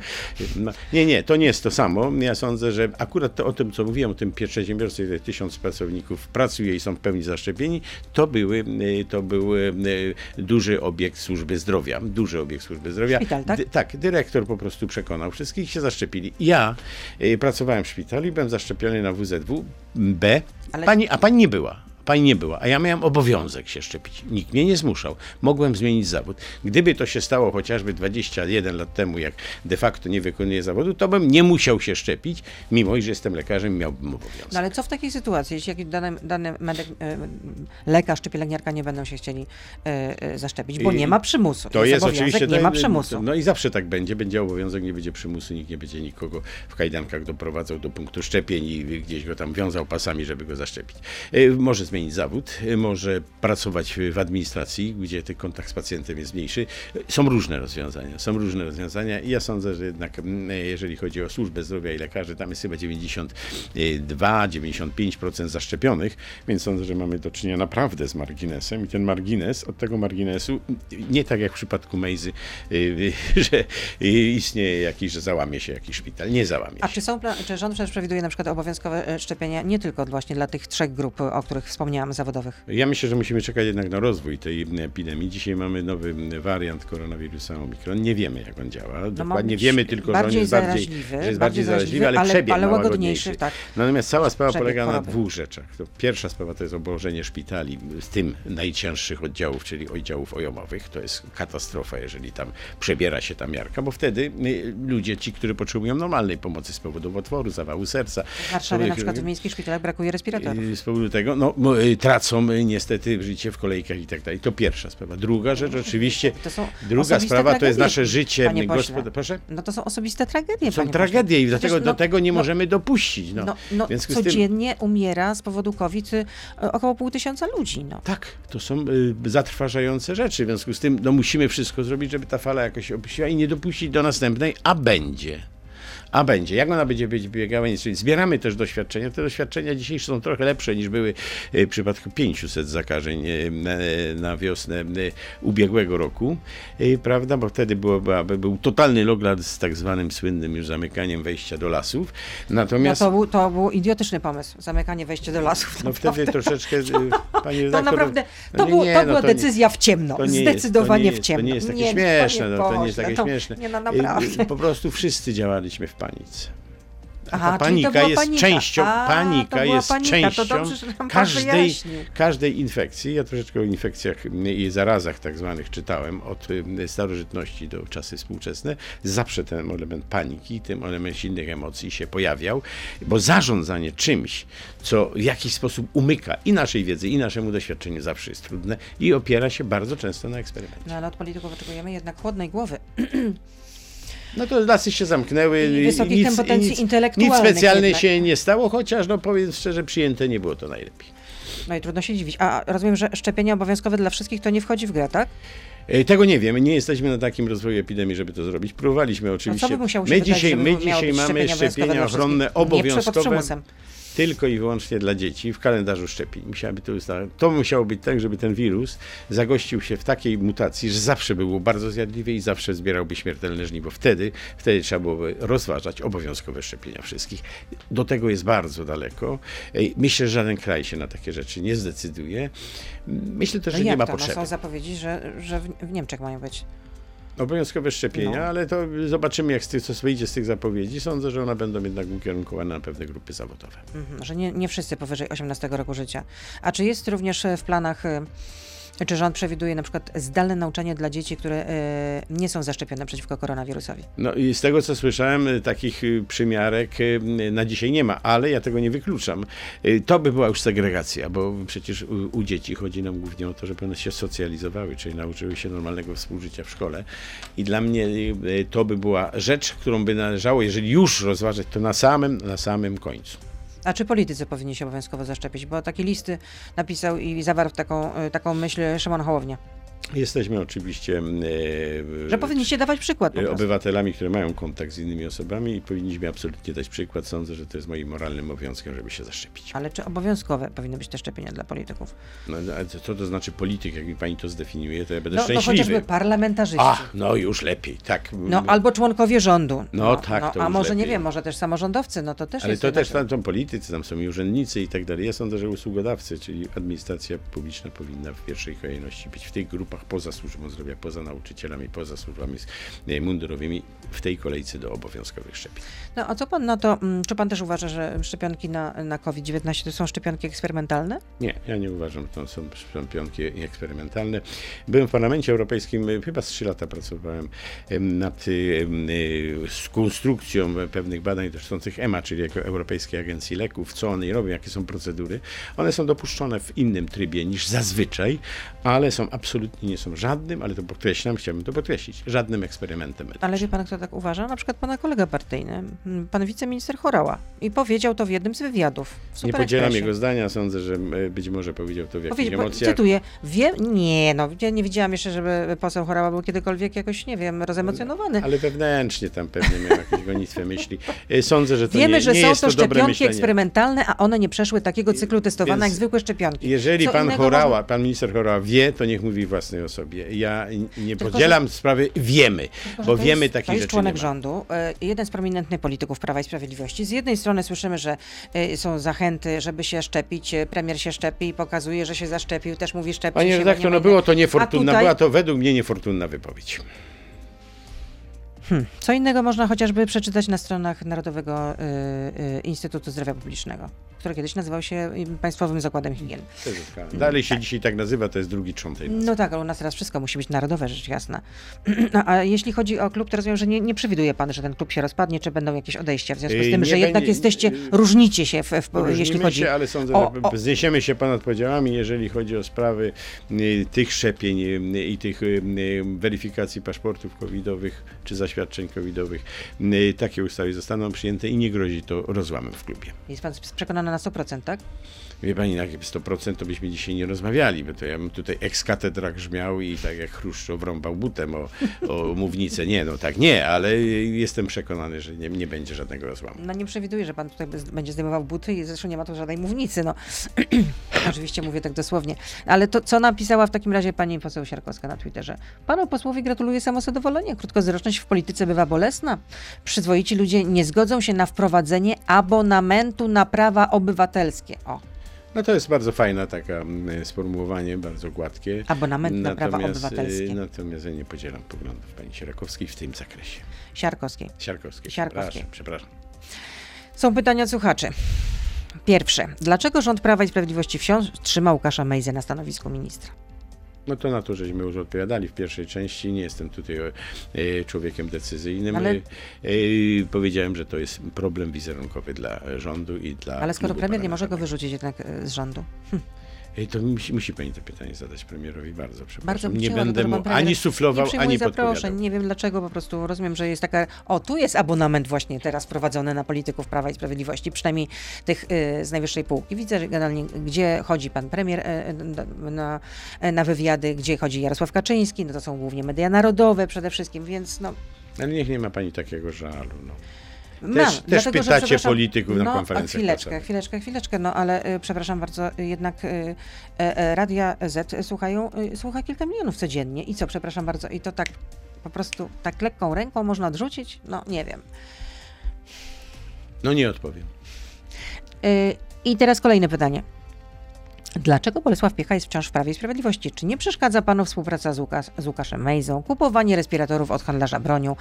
No, nie, nie, to nie jest to samo. Ja sądzę, że akurat to, o tym, co mówiłem, o tym przedsiębiorstwie, gdzie tysiąc pracowników pracuje i są w pełni zaszczepieni, to, były, y, to był y, duży obiekt służby zdrowia. Duży obiekt służby zdrowia. Szpital, tak? Dy- tak, dyrektor po prostu przekonał wszystkich, się zaszczepili. Ja y, pracowałem w szpitalu i byłem zaszczepiony na WZW B, Ale- pani, a pani nie była. Pani nie była, a ja miałem obowiązek się szczepić. Nikt mnie nie zmuszał. Mogłem zmienić zawód. Gdyby to się stało chociażby 21 lat temu, jak de facto nie wykonuję zawodu, to bym nie musiał się szczepić, mimo że jestem lekarzem, miałbym obowiązek. No ale co w takiej sytuacji, jeśli dany, dany medyk, e, lekarz czy pielęgniarka nie będą się chcieli e, e, zaszczepić, bo nie ma przymusu. To jest obowiązek, oczywiście. nie ma przymusu. No i zawsze tak będzie. Będzie obowiązek, nie będzie przymusu, nikt nie będzie nikogo w kajdankach doprowadzał do punktu szczepień i gdzieś go tam wiązał pasami, żeby go zaszczepić. Y, Może zmienić zawód, może pracować w administracji, gdzie ten kontakt z pacjentem jest mniejszy. Są różne rozwiązania. Są różne rozwiązania i ja sądzę, że jednak mm, jeżeli chodzi o służbę zdrowia i lekarzy, tam jest chyba 92-95% zaszczepionych, więc sądzę, że mamy do czynienia naprawdę z marginesem i ten margines, od tego marginesu, nie tak jak w przypadku Mejzy, y, że istnieje jakiś, że załamie się jakiś szpital. Nie załamie A się. czy, są, czy rząd przewiduje na przykład obowiązkowe e, szczepienia nie tylko właśnie dla tych trzech grup, o których wspomniałam, zawodowych? Ja myślę, że musimy czekać jednak na rozwój tej epidemii. Dzisiaj mamy nowy wariant koronawirusa Omikron. Nie wiemy, jak on działa. No Dokładnie być wiemy tylko, że on jest bardziej, że jest bardziej zaraźliwy, ale, ale- przebieg ale ma łagodniejszy, tak. Natomiast cała sprawa Przebieg polega na choroby. dwóch rzeczach. To pierwsza sprawa to jest obłożenie szpitali z tym najcięższych oddziałów, czyli oddziałów ojomowych. To jest katastrofa, jeżeli tam przebiera się ta miarka, bo wtedy y, ludzie, ci, którzy potrzebują normalnej pomocy z powodu otworu, zawału serca, W Warszawie na przykład w miejskich szpitalach brakuje respiratorów. Y, Z powodu tego, no, tracą y, niestety życie w kolejkach i tak dalej. To pierwsza sprawa. Druga rzecz, oczywiście, druga sprawa to jest tragedie, nasze życie gospodarcze. Proszę? No to są osobiste tragedie, Są tragedie i dlatego Przecież, do no, tego nie no, możemy dopuścić. No. No, no z tym- codziennie umiera z powodu COVID y, około pół tysiąca ludzi. No. Tak, to są y, zatrważające rzeczy. W związku z tym no, musimy wszystko zrobić, żeby ta fala jakoś opuściła i nie dopuścić do następnej, a będzie. A będzie. Jak ona będzie biegała? Czyli zbieramy też doświadczenia. Te doświadczenia dzisiejsze są trochę lepsze niż były y, w przypadku 500 zakażeń y, na, na wiosnę ubiegłego roku, prawda? Bo wtedy było, był totalny lockdown z tak zwanym słynnym już zamykaniem wejścia do lasów. No Natomiast to, był, to był idiotyczny pomysł, zamykanie wejścia do lasów. no wtedy troszeczkę, y, pani To redaktor, naprawdę, no to, nie, nie, to no była to nie- decyzja w ciemno. to nie Zdecydowanie to nie jest, w ciemno. To nie jest takie Nie, śmieszne, panie no, to nie jest takie to- śmieszne. Nie, no naprawdę. Po prostu wszyscy działaliśmy w panice. A ta panika jest panika. częścią, A, panika jest panika. częścią każdej, każdej infekcji. Ja troszeczkę o infekcjach i zarazach tak zwanych czytałem od y, starożytności do czasy współczesne. Zawsze ten element paniki, ten element silnych emocji się pojawiał, bo zarządzanie czymś, co w jakiś sposób umyka i naszej wiedzy, i naszemu doświadczeniu zawsze jest trudne i opiera się bardzo często na eksperymencie. No ale od polityków oczekujemy jednak chłodnej głowy. No to lasy się zamknęły. I wysokich kompetencji nic, intelektualnych Nic specjalnie się nie stało, chociaż no powiem szczerze, przyjęte nie było to najlepiej. No i trudno się dziwić. A rozumiem, że szczepienia obowiązkowe dla wszystkich to nie wchodzi w grę, tak? E, Tego nie wiemy, nie jesteśmy na takim rozwoju epidemii, żeby to zrobić. Próbowaliśmy oczywiście. No co by musiało się my wydać, dzisiaj, my dzisiaj mamy szczepienia obowiązkowe ochronne wszystkich? Nie tylko i wyłącznie dla dzieci w kalendarzu szczepień. Musiałaby to, to musiało być tak, żeby ten wirus zagościł się w takiej mutacji, że zawsze było bardzo zjadliwy i zawsze zbierałby śmiertelne żniwo. Wtedy, wtedy trzeba byłoby rozważać obowiązkowe szczepienia wszystkich. Do tego jest bardzo daleko. Myślę, że żaden kraj się na takie rzeczy nie zdecyduje. Myślę też, No że nie ma to? No potrzeby. są zapowiedzi, że, że w Niemczech mają być. Obowiązkowe szczepienia, No. ale to zobaczymy, jak z tych, co wyjdzie z tych zapowiedzi. Sądzę, że one będą jednak ukierunkowane na pewne grupy zawodowe. Mhm, że nie, nie wszyscy powyżej 18 roku życia. A czy jest również w planach, e, czy rząd przewiduje na przykład zdalne nauczanie dla dzieci, które e, nie są zaszczepione przeciwko koronawirusowi? No i z tego, co słyszałem, y, takich y, przymiarek na dzisiaj nie ma, ale ja tego nie wykluczam. To by była już segregacja, bo przecież u, u dzieci chodzi nam głównie o to, żeby one się socjalizowały, czyli nauczyły się normalnego współżycia w szkole. I dla mnie to by była rzecz, którą by należało, jeżeli już rozważać, to na samym, na samym końcu. A czy politycy powinni się obowiązkowo zaszczepić? Bo takie listy napisał i zawarł taką, e, taką myśl Szymon Hołownia, Jesteśmy oczywiście y, że powinniście dawać przykład po prostu. obywatelami, które mają kontakt z innymi osobami i powinniśmy absolutnie dać przykład. Sądzę, że to jest moim moralnym obowiązkiem, żeby się zaszczepić. Ale czy obowiązkowe powinny być te szczepienia dla polityków? No, a co to znaczy polityk? Jak mi pani to zdefiniuje, to ja będę No, no szczęśliwy. chociażby parlamentarzyści. A, no już lepiej, tak. No, albo członkowie rządu. No tak, to A może nie lepiej. wiem, może też samorządowcy, no to też Ale jest to też tam są politycy, tam są i urzędnicy i tak dalej. Ja sądzę, że usługodawcy, czyli administracja publiczna powinna w pierwszej kolejności być w tych grupach poza służbą zdrowia, poza nauczycielami, poza służbami e, mundurowymi, w tej kolejce do obowiązkowych szczepień. No a co pan na to, mm, czy pan też uważa, że szczepionki na, na COVID-19 to są szczepionki eksperymentalne? Nie, ja nie uważam, że to są szczepionki eksperymentalne. Byłem w Parlamencie Europejskim, y, chyba z trzy lata pracowałem em, nad y, z konstrukcją pewnych badań dotyczących EMA, czyli jako Europejskiej Agencji Leków, co one robią, jakie są procedury. One są dopuszczone w innym trybie niż zazwyczaj, ale są absolutnie nie są żadnym, ale to podkreślam, chciałbym to podkreślić, żadnym eksperymentem medycznym. Ale wie pan, kto tak uważa? Na przykład pana kolega partyjny, mm, pan wiceminister Chorała. I powiedział to w jednym z wywiadów. Nie podzielam jego zdania, sądzę, że e, być może powiedział to w jakichś Powiedział, po, emocjach. cytuję, wiem, nie no, ja nie widziałam jeszcze, żeby poseł Chorała był kiedykolwiek jakoś, nie wiem, rozemocjonowany. Ale wewnętrznie tam pewnie miał jakieś gonitwę myśli. E, Sądzę, że to Wiemy, nie, że nie są to to szczepionki eksperymentalne, a one nie przeszły takiego cyklu testowania więc jak zwykłe szczepionki. Jeżeli Co pan innego Chorała, pan minister Chorała wie, to niech mówi własnej osobie. Ja nie Tylko, podzielam sprawy, wiemy, Tylko, że bo wiemy jest, takich To jest rzeczy członek rządu, e, jeden z prominentnych polityków Prawa i Sprawiedliwości. Z jednej strony słyszymy, że e, są zachęty, żeby się szczepić. e, Premier się szczepi i pokazuje, że się zaszczepił. Też mówi szczepi Panie redaktor, no było to niefortunna, tutaj- była to według mnie niefortunna wypowiedź. Hmm. Co innego można chociażby przeczytać na stronach Narodowego y, y, Instytutu Zdrowia Publicznego, który kiedyś nazywał się y, Państwowym Zakładem Higieny. Dalej się dzisiaj tak nazywa, to jest drugi trząt tej nazwy. No tak, ale u nas teraz wszystko musi być narodowe, rzecz jasna. No, a jeśli chodzi o klub, to rozumiem, że nie, nie przewiduje pan, że ten klub się rozpadnie, czy będą jakieś odejścia, w związku z Yy, tym, nie że jednak będzie- jesteście, różnicie się, w, w, jeśli chodzi... się, ale sądzę, o- że o- zniesiemy się ponad podziałami, jeżeli chodzi o sprawy y, tych szczepień y, i tych weryfikacji paszportów covidowych czy zaświadczeń covidowych. Takie ustawy zostaną przyjęte i nie grozi to rozłamem w klubie. Jest pan przekonany na 100%, tak? Wie pani, na jakie 100% to byśmy dzisiaj nie rozmawiali, bo to ja bym tutaj ex-katedra grzmiał i tak jak Chruszczow rąbał butem o, o mównicę. Nie, no tak nie, ale jestem przekonany, że nie, nie będzie żadnego rozłamu. No nie przewiduję, że pan tutaj będzie zdejmował buty i zresztą nie ma tu żadnej mównicy, no. Oczywiście mówię tak dosłownie. Ale to, co napisała w takim razie pani poseł Siarkowska na Twitterze? Panu posłowi gratuluję samozadowolenia. Krótkowzroczność w polityce bywa bolesna. Przyzwoici ludzie nie zgodzą się na wprowadzenie abonamentu na prawa obywatelskie. O, No to jest bardzo fajna taka mm, sformułowanie, bardzo gładkie. abonament na prawa Natomiast, obywatelskie. y, Natomiast ja nie podzielam poglądów pani Sierakowskiej w tym zakresie. Siarkowskiej. Siarkowskiej. Siarkowskiej. Przepraszam, przepraszam. Są pytania słuchaczy. Pierwsze. Dlaczego rząd Prawa i Sprawiedliwości wciąż trzyma Łukasza Mejzę na stanowisku ministra? No to na to, żeśmy już odpowiadali w pierwszej części. Nie jestem tutaj e, człowiekiem decyzyjnym. Ale- E, e, powiedziałem, że to jest problem wizerunkowy dla rządu i dla. Ale skoro premier nie może go wyrzucić jednak z rządu. To musi, musi pani to pytanie zadać premierowi bardzo, przepraszam. Bardzo nie chciała, będę mu ani suflował, nie ani zaproszeń. Nie wiem dlaczego, po prostu rozumiem, że jest taka. O, tu jest abonament właśnie teraz prowadzony na polityków Prawa i Sprawiedliwości, przynajmniej tych y, z najwyższej półki. Widzę że generalnie, gdzie chodzi pan premier y, y, na, y, na wywiady, gdzie chodzi Jarosław Kaczyński, no to są głównie media narodowe przede wszystkim, więc no. Ale niech nie ma pani takiego żalu. No. Mam, Też, też dlatego, że, pytacie przepraszam, polityków na no, konferencjach chwileczkę, prasowych. chwileczkę, chwileczkę, no ale y, przepraszam bardzo, y, jednak y, e, e, Radia Z słuchają, y, słucha kilka milionów codziennie i co, przepraszam bardzo, i to tak po prostu tak lekką ręką można odrzucić? No nie wiem. No nie odpowiem. Y, I teraz kolejne pytanie. Dlaczego Bolesław Piecha jest wciąż w Prawie i Sprawiedliwości? Czy nie przeszkadza panu współpraca z, Łukasz, z Łukaszem Mejzą, kupowanie respiratorów od handlarza bronią,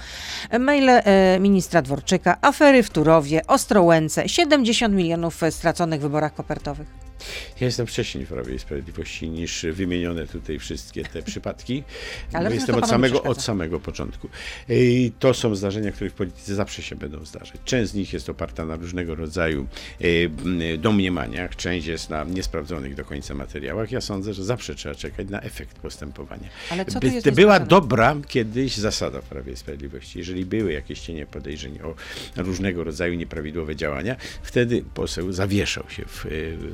maile e, ministra Dworczyka, afery w Turowie, Ostrołęce, 70 milionów w straconych wyborach kopertowych? Ja jestem wcześniej w Prawie i Sprawiedliwości niż wymienione tutaj wszystkie te przypadki. Ale jestem od samego, od samego początku. I to są zdarzenia, które w polityce zawsze się będą zdarzać. Część z nich jest oparta na różnego rodzaju domniemaniach, część jest na niesprawdzonych do końca materiałach. Ja sądzę, że zawsze trzeba czekać na efekt postępowania. Ale co By- jest była dobra kiedyś zasada w Prawie i Sprawiedliwości. Jeżeli były jakieś cienie podejrzeń o różnego rodzaju nieprawidłowe działania, wtedy poseł zawieszał się w, e,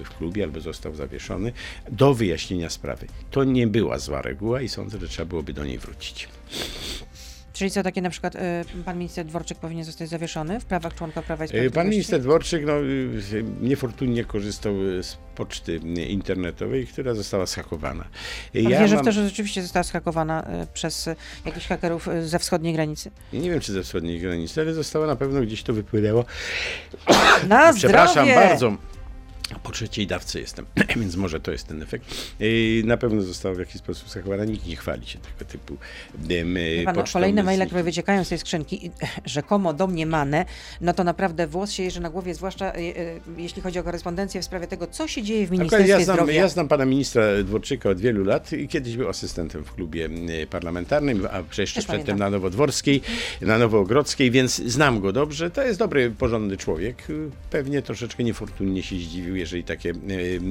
w klubie albo został zawieszony do wyjaśnienia sprawy. To nie była zła reguła i sądzę, że trzeba byłoby do niej wrócić. Czyli co, takie na przykład e, pan minister Dworczyk powinien zostać zawieszony w prawach członka Prawa i E, Sprawiedliwości? Pan minister Dworczyk no, y, niefortunnie korzystał y, z poczty y, internetowej, która została schakowana. Pan wierzy mam- w to, że rzeczywiście została schakowana przez jakichś hakerów ze wschodniej granicy? Nie wiem, czy ze wschodniej granicy, ale została na pewno gdzieś to wypłynęło. Na Przepraszam zdrowie! bardzo. Po trzeciej dawce jestem, więc może to jest ten efekt. Yy, Na pewno zostało w jakiś sposób zachowana. Nikt nie chwali się tego typu ym, Wie pan, no, kolejne maile, które wyciekają z tej skrzynki, rzekomo domniemane, no to naprawdę włos się jeży na głowie, zwłaszcza e, e, jeśli chodzi o korespondencję w sprawie tego, co się dzieje w Ministerstwie ja znam, Zdrowia. ja znam pana ministra Dworczyka od wielu lat i kiedyś był asystentem w klubie parlamentarnym, a jeszcze Też przedtem na Nowodworskiej, na Nowoogrodzkiej, więc znam go dobrze. To jest dobry, porządny człowiek. Pewnie troszeczkę niefortunnie się zdziwił, jeżeli takie y,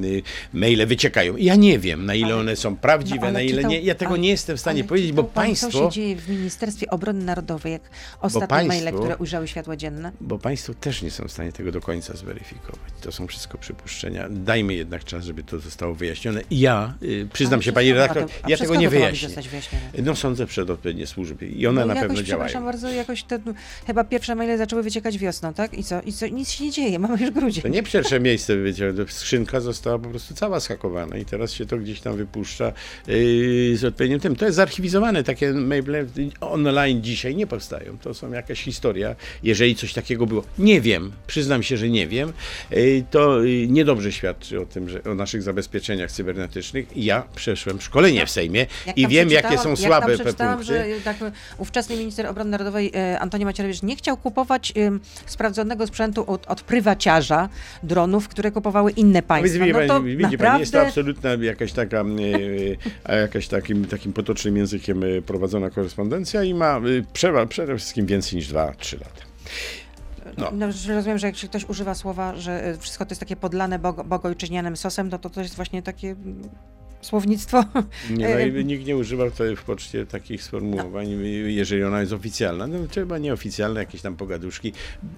y, maile wyciekają. Ja nie wiem, na ile Ale- one są prawdziwe, No, na ile czytał- nie. Ja tego nie jestem w stanie powiedzieć, bo państwo... Co się dzieje w Ministerstwie Obrony Narodowej, jak ostatnie maile, państwo- które ujrzały światło dzienne? Bo państwo też nie są w stanie tego do końca zweryfikować. To są wszystko przypuszczenia. Dajmy jednak czas, żeby to zostało wyjaśnione. I ja, y, przyznam Ale się pani redaktor, ja tego nie wyjaśnię. No sądzę przed odpowiednie służby i one No na jakoś, pewno przepraszam działają. bardzo, jakoś te, chyba pierwsze maile zaczęły wyciekać wiosną, tak? I co? I co? Nic się nie dzieje, mamy już grudzień. To nie pierwsze miejsce wyciągnął. Skrzynka została po prostu cała schakowana i teraz się to gdzieś tam wypuszcza yy, z odpowiednim tym. To jest zarchiwizowane. Takie maile online dzisiaj nie powstają. To są jakaś historia, jeżeli coś takiego było. Nie wiem, przyznam się, że nie wiem. Yy, to yy, niedobrze świadczy o tym, że o naszych zabezpieczeniach cybernetycznych. Ja przeszłem szkolenie w Sejmie Jak i wiem, jakie są jak słabe te przeczytałam, punkty. że tak, ówczesny minister obrony narodowej e, Antoni Macierewicz nie chciał kupować sprawdzonego sprzętu od, od prywaciarza dronów, które kupowały inne państwa. widzi, No to pani, widzi pani, jest to naprawdę absolutna jakaś taka, e, e, jakaś takim, takim potocznym językiem e, prowadzona korespondencja i ma prze, przede wszystkim więcej niż 2-3 lata. No. No, że rozumiem, że jak się ktoś używa słowa, że wszystko to jest takie podlane bogo, bogojczyźnianym sosem, to, to to jest właśnie takie słownictwo. Nie, E, no, i nikt nie tutaj w poczcie takich sformułowań, jeżeli ona jest oficjalna. No trzeba nieoficjalne, jakieś tam pogaduszki.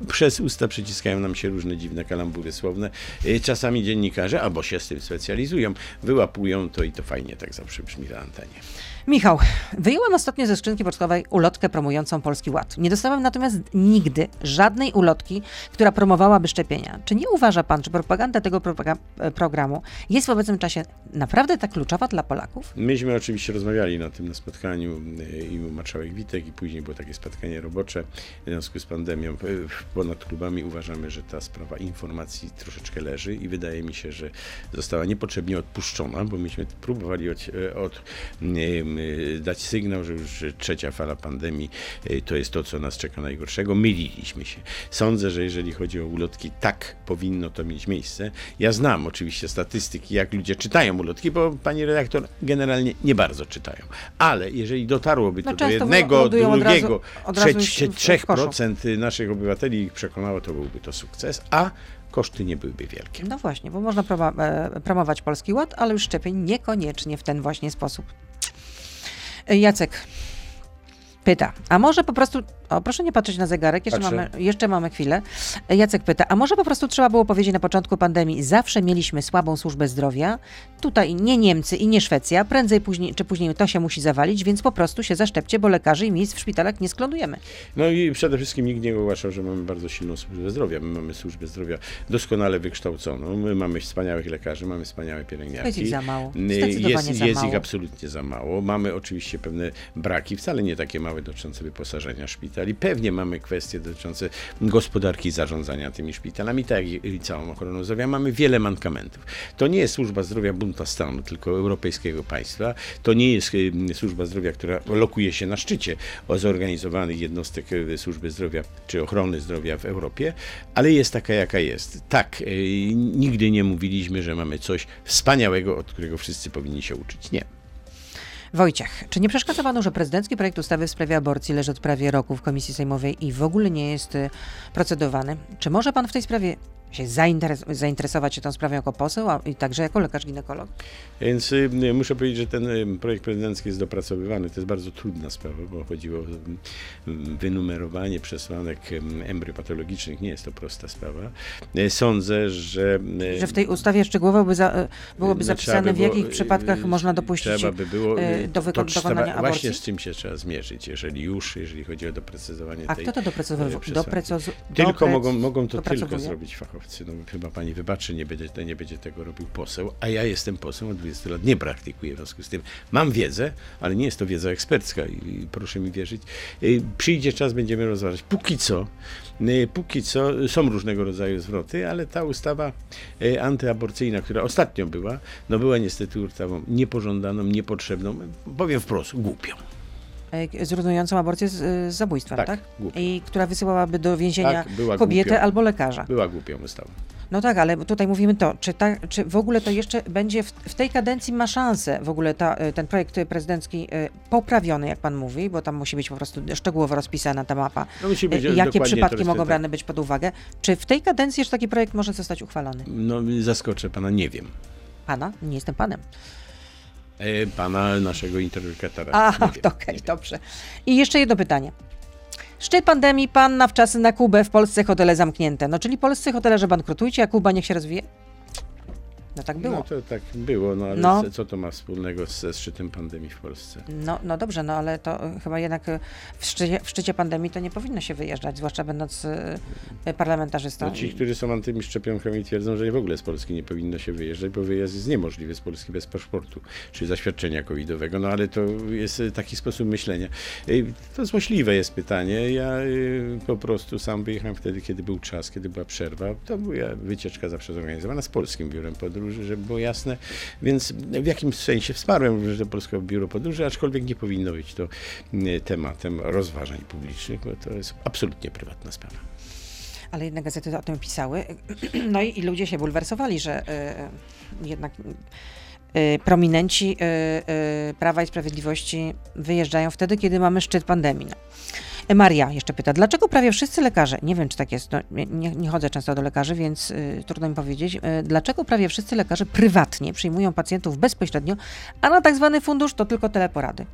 Przez usta przyciskają nam się różne dziwne kalambury słowne. E, Czasami dziennikarze, albo się z tym specjalizują, wyłapują to i to fajnie tak zawsze brzmi na antenie. Michał, wyjąłem ostatnio ze skrzynki pocztowej ulotkę promującą Polski Ład. Nie dostałem natomiast nigdy żadnej ulotki, która promowałaby szczepienia. Czy nie uważa pan, że propaganda tego e, programu jest w obecnym czasie naprawdę tak kluczowa dla Polaków? Myśmy oczywiście rozmawiali na tym na spotkaniu y, i marszałek Witek i później było takie spotkanie robocze w związku z pandemią. Ponad klubami uważamy, że ta sprawa informacji troszeczkę leży i wydaje mi się, że została niepotrzebnie odpuszczona, bo myśmy próbowali od, od, y, y, dać sygnał, że już trzecia fala pandemii y, to jest to, co nas czeka najgorszego. Myliliśmy się. Sądzę, że jeżeli chodzi o ulotki, tak powinno to mieć miejsce. Ja znam oczywiście statystyki, jak ludzie czytają ulotki, bo pani redaktor generalnie nie bardzo czytają. Ale jeżeli dotarłoby to No do często jednego, drugiego, od razu trze- już w- w koszu. 3% naszych obywateli ich przekonało, to byłby to sukces, a koszty nie byłyby wielkie. No właśnie, bo można e, promować Polski Ład, ale już szczepień niekoniecznie w ten właśnie sposób. Jacek pyta, a może po prostu O, proszę nie patrzeć na zegarek, jeszcze mamy, jeszcze mamy chwilę. Jacek pyta, a może po prostu trzeba było powiedzieć na początku pandemii, zawsze mieliśmy słabą służbę zdrowia, tutaj nie Niemcy i nie Szwecja, prędzej później, czy później to się musi zawalić, więc po prostu się zaszczepcie, bo lekarzy i miejsc w szpitalach nie sklonujemy. No i przede wszystkim nikt nie ogłaszał, że mamy bardzo silną służbę zdrowia. My mamy służbę zdrowia doskonale wykształconą, my mamy wspaniałych lekarzy, mamy wspaniałe pielęgniarki. Jest ich za mało. Y, Zdecydowanie Jest, za jest mało. ich absolutnie za mało. Mamy oczywiście pewne braki, wcale nie takie małe dotyczące wyposażenia szpitali. Pewnie mamy kwestie dotyczące gospodarki zarządzania tymi szpitalami, tak i całą ochroną zdrowia. Mamy wiele mankamentów. To nie jest służba zdrowia bunta stanu, tylko europejskiego państwa. To nie jest y, służba zdrowia, która lokuje się na szczycie zorganizowanych jednostek y, służby zdrowia czy ochrony zdrowia w Europie, ale jest taka, jaka jest. Tak, y, nigdy nie mówiliśmy, że mamy coś wspaniałego, od którego wszyscy powinni się uczyć. Nie. Wojciech, czy nie przeszkadza panu, że prezydencki projekt ustawy w sprawie aborcji leży od prawie roku w Komisji Sejmowej i w ogóle nie jest y, procedowany? Czy może pan w tej sprawie się zainteres- zainteresować się tą sprawą jako poseł, a i także jako lekarz ginekolog? Więc y, muszę powiedzieć, że ten y, projekt prezydencki jest dopracowywany. To jest bardzo trudna sprawa, bo chodziło o y, wynumerowanie przesłanek y, embryopatologicznych. Nie jest to prosta sprawa. Y, Sądzę, że... y, Że w tej ustawie szczegółowo by za, byłoby no, zapisane, w by było, jakich przypadkach można dopuścić Trzeba by było, do, to wyko- trzeba- dokonania aborcji? Właśnie z czym się trzeba zmierzyć, jeżeli już, jeżeli chodzi o doprecyzowanie A tej kto to doprecyzował? Doprecyz- Tylko mogą, mogą to tylko zrobić fachowcy. No, chyba pani wybaczy, nie będzie, nie będzie tego robił poseł, a ja jestem posłem od 20 lat, nie praktykuję, w związku z tym mam wiedzę, ale nie jest to wiedza ekspercka i, i proszę mi wierzyć. Y, Przyjdzie czas, będziemy rozważać. Póki co, y, póki co są różnego rodzaju zwroty, ale ta ustawa y, antyaborcyjna, która ostatnio była, no była niestety ustawą niepożądaną, niepotrzebną, powiem wprost, głupią. Y, Zrównującą aborcję z, z zabójstwem, tak? Tak. I która wysyłałaby do więzienia Tak, kobietę głupią. albo lekarza. Była głupią ustawą. No tak, ale tutaj mówimy to, czy, ta, czy w ogóle to jeszcze będzie w, w tej kadencji ma szansę w ogóle ta, y, ten projekt prezydencki poprawiony, jak pan mówi, bo tam musi być po prostu szczegółowo rozpisana ta mapa. No, musi być Jakie przypadki mogą tak. brane być pod uwagę? Czy w tej kadencji jeszcze taki projekt może zostać uchwalony? No zaskoczę pana, nie wiem. Pana? Nie jestem panem. E, Pana, naszego interlokutora. A, nie wiem, to okej, wiem. dobrze. I jeszcze jedno pytanie. Szczyt pandemii, pan na wczasy na Kubę, w Polsce hotele zamknięte. No czyli polscy hotelarze bankrutujcie, a Kuba niech się rozwije? No tak było. No to tak było, no ale No. co- to ma wspólnego ze szczytem pandemii w Polsce? No, no dobrze, no ale to y, chyba jednak y, w szczycie, w szczycie pandemii to nie powinno się wyjeżdżać, zwłaszcza będąc y, parlamentarzystą. No, ci, którzy są antymi szczepionkami twierdzą, że w ogóle z Polski nie powinno się wyjeżdżać, bo wyjazd jest niemożliwy z Polski bez paszportu, czy zaświadczenia covidowego, no ale to jest e, taki sposób myślenia. E, To złośliwe jest pytanie. Ja e, po prostu sam wyjechałem wtedy, kiedy był czas, kiedy była przerwa. To była wycieczka zawsze zorganizowana z Polskim Biurem Podróży, żeby było jasne, więc w jakimś sensie wsparłem to Polskie Biuro Podróży, aczkolwiek nie powinno być to e, tematem rozważań publicznych, bo to jest absolutnie prywatna sprawa. Ale jednak gazety o tym pisały. No i, i ludzie się bulwersowali, że y, jednak y, prominenci y, Prawa i Sprawiedliwości wyjeżdżają wtedy, kiedy mamy szczyt pandemii. Y, Maria jeszcze pyta, dlaczego prawie wszyscy lekarze, nie wiem czy tak jest, no, nie, nie chodzę często do lekarzy, więc y, trudno mi powiedzieć, y, dlaczego prawie wszyscy lekarze prywatnie przyjmują pacjentów bezpośrednio, a na tak zwany fundusz to tylko teleporady?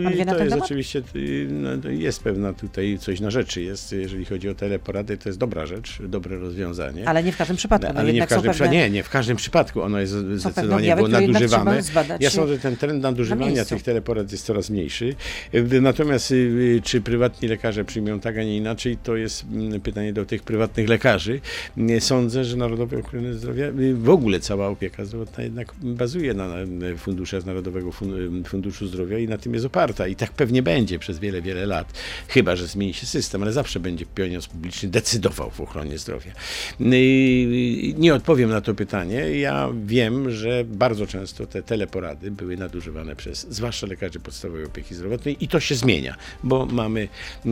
No i na to jest temat? oczywiście, y, no, jest pewna tutaj coś na rzeczy jest, jeżeli chodzi o teleporady, to jest dobra rzecz, dobre rozwiązanie. Ale nie w każdym przypadku. No, No, ale nie w każdym pewne- nie, nie w każdym przypadku ono jest zdecydowanie było nadużywane. Ja sądzę, że ten trend nadużywania miejscu. tych teleporad jest coraz mniejszy. Y, Natomiast y, czy prywatni lekarze przyjmują tak, a nie inaczej, to jest mm, pytanie do tych prywatnych lekarzy. Sądzę, że Narodowy Ochrony Zdrowia, w ogóle cała opieka zdrowotna jednak bazuje na na funduszach Narodowego Fun- Funduszu Zdrowia i na tym jest oparta. I tak pewnie będzie przez wiele, wiele lat. Chyba, że zmieni się system, ale zawsze będzie pieniądz publiczny decydował w ochronie zdrowia. Y, Nie odpowiem na to pytanie. Ja wiem, że bardzo często te teleporady były nadużywane przez zwłaszcza lekarzy podstawowej opieki zdrowotnej i to się zmienia, bo mamy y,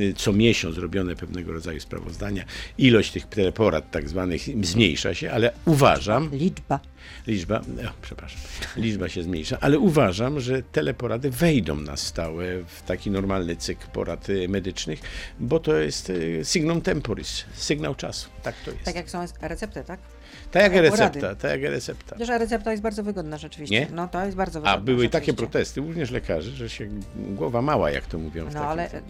y, co miesiąc robione pewnego rodzaju sprawozdania. Ilość tych teleporad tak zwanych zmniejsza się, ale uważam, Liczba. Liczba, o, przepraszam, liczba się zmniejsza, ale uważam, że teleporady wejdą na stałe w taki normalny cykl porad y, medycznych, bo to jest y, signum temporis, sygnał czasu. Tak to jest. Tak jak są recepty, tak? Tak jak Porady. recepta, tak jak recepta. Chociaż recepta jest bardzo wygodna rzeczywiście. Nie? No to jest bardzo wygodna. A były takie protesty, również lekarzy, że się głowa mała, jak to mówią. No ale e,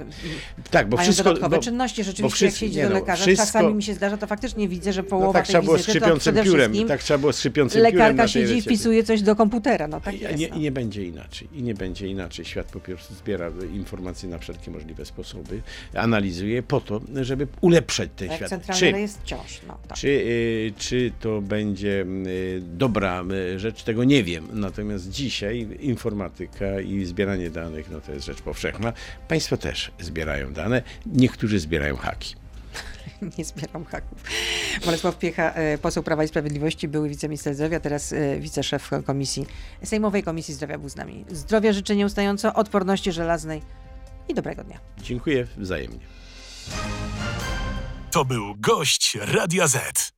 Tak, bo wszystko... dodatkowe bo, czynności. Rzeczywiście, bo jak wszyscy- się idzie nie do no, lekarza, wszystko- czasami mi się zdarza, to faktycznie widzę, że no połowa tak tej trzeba było z skrzypiącym piórem, tak trzeba było z skrzypiącym piórem lekarka siedzi i wpisuje coś do komputera. No tak I, jest. nie, no. I nie będzie inaczej. I nie będzie inaczej. Świat po prostu zbiera informacje na wszelkie możliwe sposoby, analizuje po to, żeby ulepszać ten Jak świat. centralny Czy, rejestr wciąż. No, tak. czy, y, czy to będzie y, dobra y, rzecz, tego nie wiem. Natomiast dzisiaj informatyka i zbieranie danych, no to jest rzecz powszechna. Państwo też zbierają dane. Niektórzy zbierają haki. Nie zbieram haków. Bolesław Piecha, e, poseł Prawa i Sprawiedliwości, były wiceminister zdrowia, teraz wiceszef komisji, Sejmowej Komisji Zdrowia był z nami. Zdrowia życzę nieustająco, odporności żelaznej i dobrego dnia. Dziękuję wzajemnie. To był gość Radia Z.